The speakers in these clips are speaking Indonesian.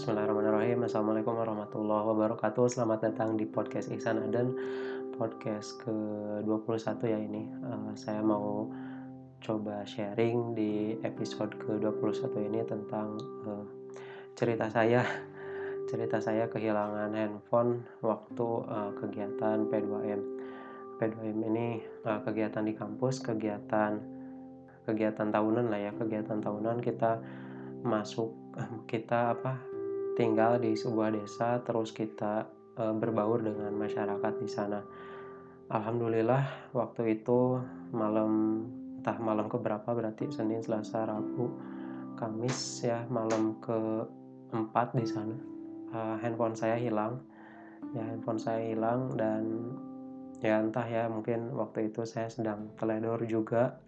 Bismillahirrahmanirrahim. Assalamualaikum warahmatullahi wabarakatuh. Selamat datang di podcast Ihsan Adan Podcast ke-21 ya ini. Uh, Saya mau coba sharing di episode ke-21 ini tentang uh, cerita saya. Cerita saya kehilangan handphone waktu uh, kegiatan P2M P2M ini uh, kegiatan di kampus, kegiatan kegiatan tahunan lah ya. Kegiatan tahunan kita masuk kita apa tinggal di sebuah desa terus kita e, berbaur dengan masyarakat di sana. Alhamdulillah waktu itu malam entah malam ke berapa berarti Senin, Selasa, Rabu, Kamis ya malam ke empat di sana e, handphone saya hilang ya handphone saya hilang dan ya entah ya mungkin waktu itu saya sedang teledor juga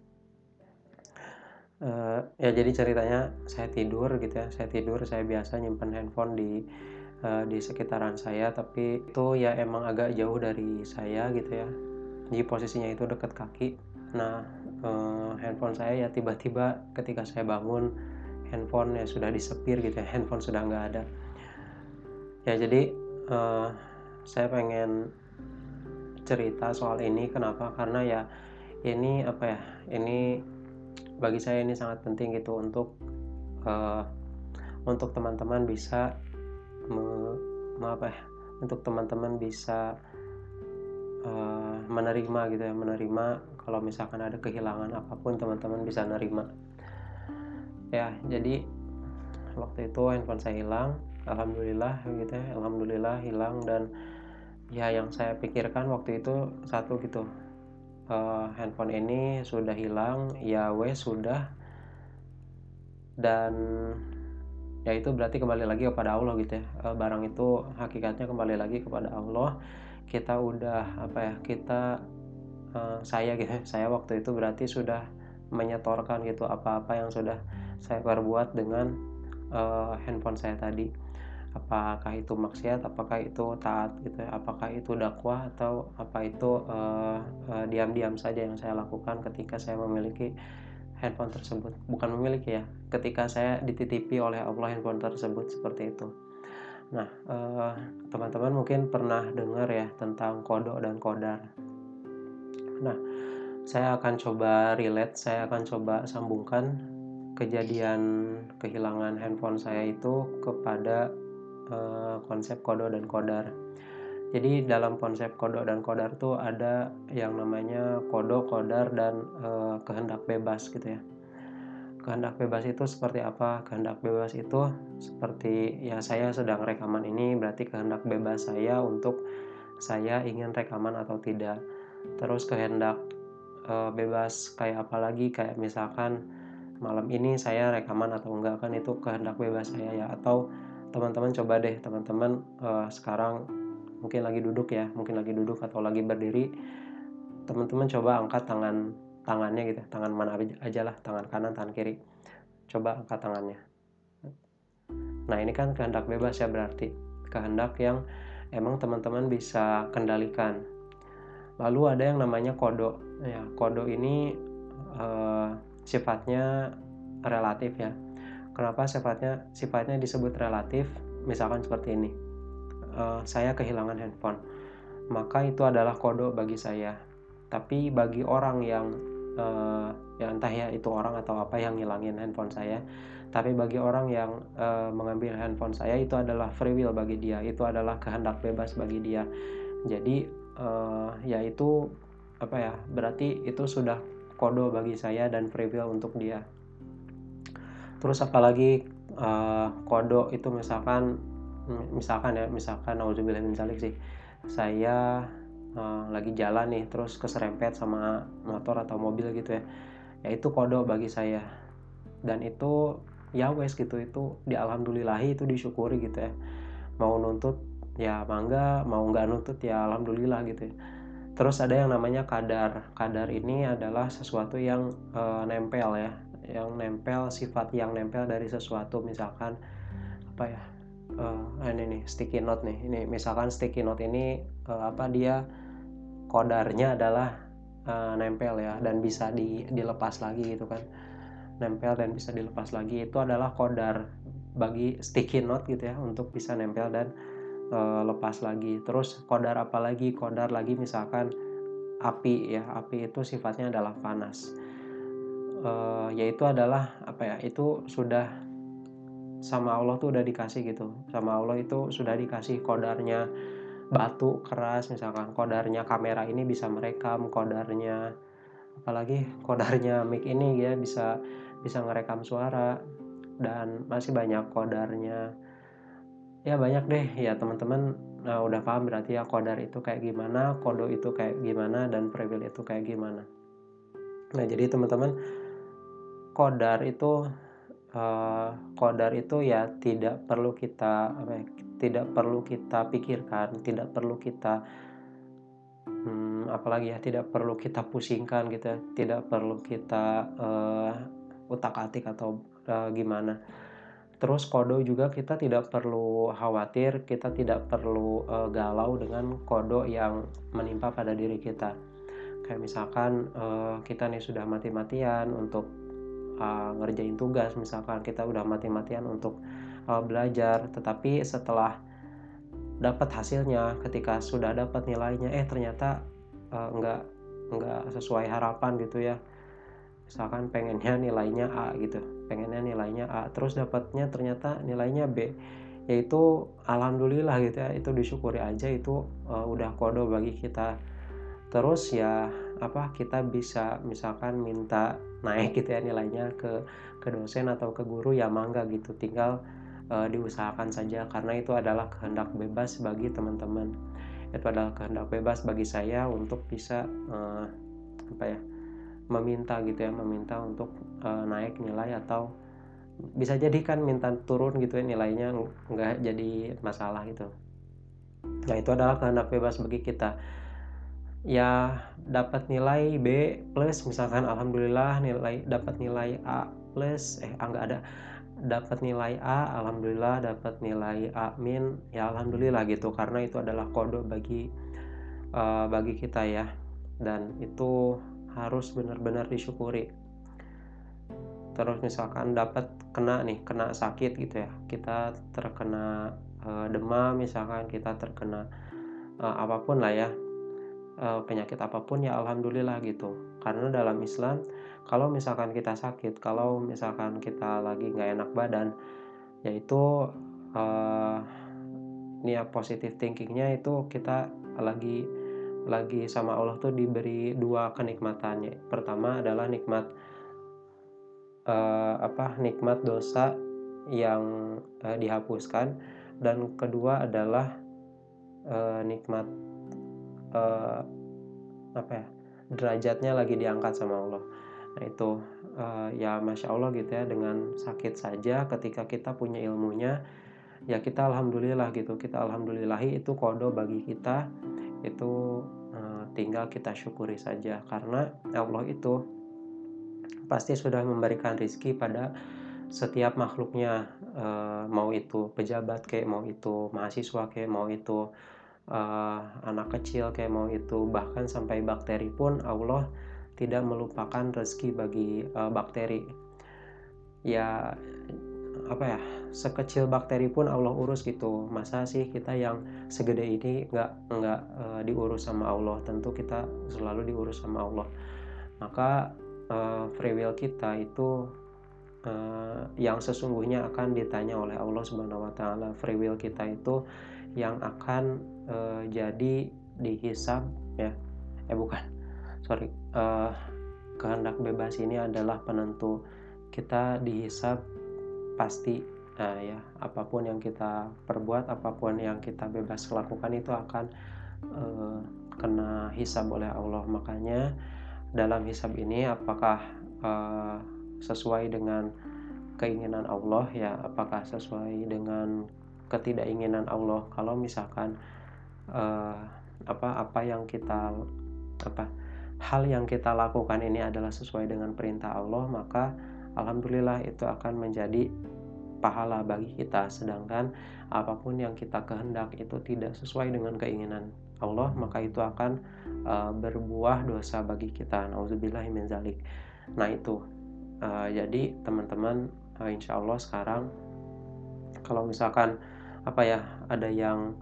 uh, ya jadi ceritanya saya tidur gitu ya. Saya tidur saya biasa nyimpan handphone di uh, di sekitaran saya tapi itu ya emang agak jauh dari saya gitu ya. Jadi posisinya itu dekat kaki. Nah uh, handphone saya ya tiba-tiba ketika saya bangun handphone ya sudah disepir gitu ya. Handphone sudah nggak ada. Ya jadi uh, saya pengen cerita soal ini. Kenapa? Karena ya ini apa ya? Ini bagi saya ini sangat penting gitu untuk uh, untuk teman-teman bisa me, apa ya untuk teman-teman bisa uh, menerima gitu ya menerima kalau misalkan ada kehilangan apa pun teman-teman bisa nerima. Ya jadi waktu itu handphone saya hilang alhamdulillah gitu ya alhamdulillah hilang dan ya yang saya pikirkan waktu itu satu gitu uh, handphone ini sudah hilang ya wes sudah. Dan ya itu berarti kembali lagi kepada Allah gitu ya. Uh, barang itu hakikatnya kembali lagi kepada Allah. Kita udah apa ya kita uh, saya gitu saya waktu itu berarti sudah menyetorkan gitu apa-apa yang sudah saya perbuat dengan uh, handphone saya tadi apakah itu maksiat apakah itu taat gitu ya? Apakah itu dakwah atau apa itu uh, uh, diam-diam saja yang saya lakukan ketika saya memiliki handphone tersebut? Bukan memiliki ya ketika saya dititipi oleh Allah handphone tersebut seperti itu. Nah teman-teman uh, mungkin pernah dengar ya tentang kodok dan kodar. Nah saya akan coba relate saya akan coba sambungkan kejadian kehilangan handphone saya itu kepada uh, konsep kodo dan kodar. Jadi dalam konsep kodo dan kodar tuh ada yang namanya kodo, kodar dan uh, kehendak bebas gitu ya. Kehendak bebas itu seperti apa? Kehendak bebas itu seperti ya saya sedang rekaman ini berarti kehendak bebas saya untuk saya ingin rekaman atau tidak. Terus kehendak uh, bebas kayak apa lagi kayak misalkan malam ini saya rekaman atau enggak kan itu kehendak bebas saya ya atau teman-teman coba deh teman-teman uh, sekarang mungkin lagi duduk ya mungkin lagi duduk atau lagi berdiri teman-teman coba angkat tangan tangannya gitu tangan mana aja lah tangan kanan tangan kiri. Coba angkat tangannya. Nah ini kan kehendak bebas ya berarti kehendak yang emang teman-teman bisa kendalikan. Lalu ada yang namanya kodo ya kodo ini uh, sifatnya relatif ya Kenapa sifatnya sifatnya disebut relatif? Misalkan seperti ini, uh, saya kehilangan handphone, maka itu adalah kode bagi saya. Tapi bagi orang yang uh, ya entah ya itu orang atau apa yang ngilangin handphone saya, tapi bagi orang yang uh, mengambil handphone saya itu adalah free will bagi dia, itu adalah kehendak bebas bagi dia. Jadi uh, ya itu apa ya? Berarti itu sudah kode bagi saya dan free will untuk dia terus apalagi uh, kodo itu misalkan misalkan ya misalkan nauzubillah min sih. Saya uh, lagi jalan nih terus keserempet sama motor atau mobil gitu ya. Ya itu kodo bagi saya. Dan itu ya wes gitu itu di alhamdulillahi itu disyukuri gitu ya. Mau nuntut ya mangga mau nggak nuntut ya alhamdulillah gitu ya. Terus ada yang namanya kadar. Kadar ini adalah sesuatu yang uh, nempel ya yang nempel sifat yang nempel dari sesuatu misalkan apa ya uh, ini nih sticky note nih. Ini misalkan sticky note ini uh, apa dia kodarnya adalah uh, nempel ya dan bisa di, dilepas lagi gitu kan. Nempel dan bisa dilepas lagi itu adalah kodar bagi sticky note gitu ya untuk bisa nempel dan e, lepas lagi. Terus kodar apa lagi? Kodar lagi misalkan api ya api itu sifatnya adalah panas e, yaitu adalah apa ya itu sudah sama Allah tuh udah dikasih gitu. Sama Allah itu sudah dikasih kodarnya batu keras misalkan kodarnya kamera ini bisa merekam kodarnya apalagi kodarnya mic ini ya bisa bisa ngerekam suara dan masih banyak kodarnya. Ya banyak deh. Ya teman-teman nah, udah paham berarti ya kodar itu kayak gimana kodo itu kayak gimana dan preview itu kayak gimana. Nah jadi teman-teman kodar itu uh, kodar itu ya tidak perlu kita apa ya, tidak perlu kita pikirkan tidak perlu kita hmm, apalagi ya tidak perlu kita pusingkan gitu ya tidak perlu kita uh, utak atik atau uh, gimana. Terus kodo juga kita tidak perlu khawatir kita tidak perlu uh, galau dengan kodo yang menimpa pada diri kita. Kayak misalkan uh, kita nih sudah mati-matian untuk uh, ngerjain tugas misalkan kita udah mati-matian untuk uh, belajar tetapi setelah dapat hasilnya ketika sudah dapat nilainya eh ternyata uh, nggak nggak sesuai harapan gitu ya. Misalkan pengennya nilainya A gitu pengennya nilainya A terus dapatnya ternyata nilainya B. Yaitu alhamdulillah gitu ya itu disyukuri aja itu uh, udah kode bagi kita. Terus ya apa kita bisa misalkan minta naik gitu ya nilainya ke ke dosen atau ke guru ya mangga gitu. Tinggal uh, diusahakan saja karena itu adalah kehendak bebas bagi teman-teman. Itu adalah kehendak bebas bagi saya untuk bisa uh, apa ya meminta gitu ya meminta untuk uh, naik nilai atau bisa jadi kan minta turun gitu ya nilainya nggak jadi masalah gitu. Nah itu adalah kehendak bebas bagi kita ya dapat nilai B plus. Misalkan alhamdulillah nilai dapat nilai A plus. Eh ah, nggak ada. Dapat nilai A alhamdulillah dapat nilai A min. Ya alhamdulillah gitu. Karena itu adalah kode bagi uh, bagi kita ya. Dan itu harus benar-benar disyukuri. Terus misalkan dapat kena nih kena sakit gitu ya. Kita terkena uh, demam misalkan kita terkena uh, apa pun lah ya uh, penyakit apa pun ya alhamdulillah gitu. Karena dalam Islam kalau misalkan kita sakit kalau misalkan kita lagi nggak enak badan yaitu uh, niat positif thinkingnya itu kita lagi lagi sama Allah tuh diberi dua kenikmatannya. Pertama adalah nikmat uh, apa nikmat dosa yang uh, dihapuskan. Dan kedua adalah uh, nikmat uh, apa ya derajatnya lagi diangkat sama Allah. Nah itu uh, ya masya Allah gitu ya dengan sakit saja ketika kita punya ilmunya ya kita alhamdulillah gitu. Kita alhamdulillahi itu kodo bagi kita itu uh, tinggal kita syukuri saja. Karena Allah itu pasti sudah memberikan rizki pada setiap makhluknya mau itu pejabat kayak mau itu mahasiswa kayak mau itu uh, anak kecil kayak mau itu. Bahkan sampai bakteri pun Allah tidak melupakan rezeki bagi uh, bakteri. Ya apa ya sekecil bakteri pun Allah urus gitu. Masa sih kita yang segede ini nggak nggak uh, diurus sama Allah? Tentu kita selalu diurus sama Allah. Maka uh, free will kita itu uh, yang sesungguhnya akan ditanya oleh Allah Subhanahu Wa Taala. Free will kita itu yang akan uh, jadi dihisap ya. Eh bukan. Sorry. Uh, kehendak bebas ini adalah penentu kita dihisap pasti. Nah ya apa pun yang kita perbuat apa pun yang kita bebas lakukan itu akan uh, kena hisap oleh Allah. Makanya dalam hisap ini apakah uh, sesuai dengan keinginan Allah? Ya apakah sesuai dengan ketidakinginan Allah. Kalau misalkan uh, apa apa yang kita apa hal yang kita lakukan ini adalah sesuai dengan perintah Allah maka alhamdulillah itu akan menjadi pahala bagi kita. Sedangkan apa pun yang kita kehendak itu tidak sesuai dengan keinginan Allah maka itu akan uh, berbuah dosa bagi kita. Zalik. Nah itu. Uh, jadi teman-teman uh, insya Allah sekarang kalau misalkan apa ya ada yang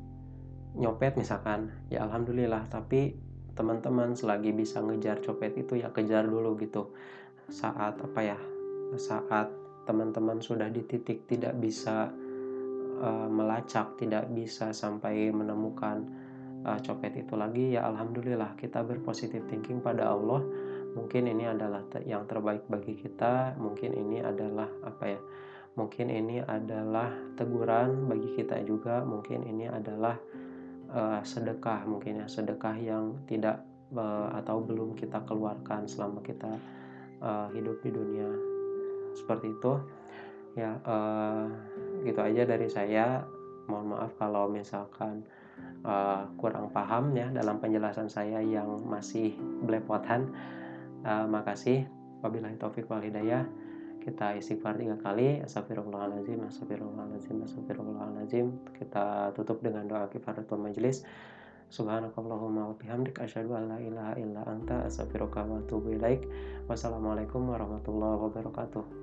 nyopet misalkan ya alhamdulillah. Tapi teman-teman selagi bisa ngejar copet itu ya kejar dulu gitu. Saat apa ya saat teman-teman sudah di titik tidak bisa uh, melacak tidak bisa sampai menemukan uh, copet itu lagi ya alhamdulillah kita berpositif thinking pada Allah. Mungkin ini adalah yang terbaik bagi kita. Mungkin ini adalah apa ya mungkin ini adalah teguran bagi kita juga. Mungkin ini adalah uh, sedekah mungkin ya. Sedekah yang tidak uh, atau belum kita keluarkan selama kita uh, hidup di dunia. Seperti itu. Ya uh, gitu aja dari saya. Mohon maaf kalau misalkan uh, kurang paham ya dalam penjelasan saya yang masih belepotan. Uh, makasih. Wabillahi taufik wal hidayah kita istighfar tiga kali astagfirullahaladzim astagfirullahaladzim astagfirullahaladzim kita tutup dengan doa kifaratul majelis subhanakallahumma wa bihamdik asyhadu an la ilaha illa anta astaghfiruka wa atubu ilaik. Wassalamualaikum warahmatullahi wabarakatuh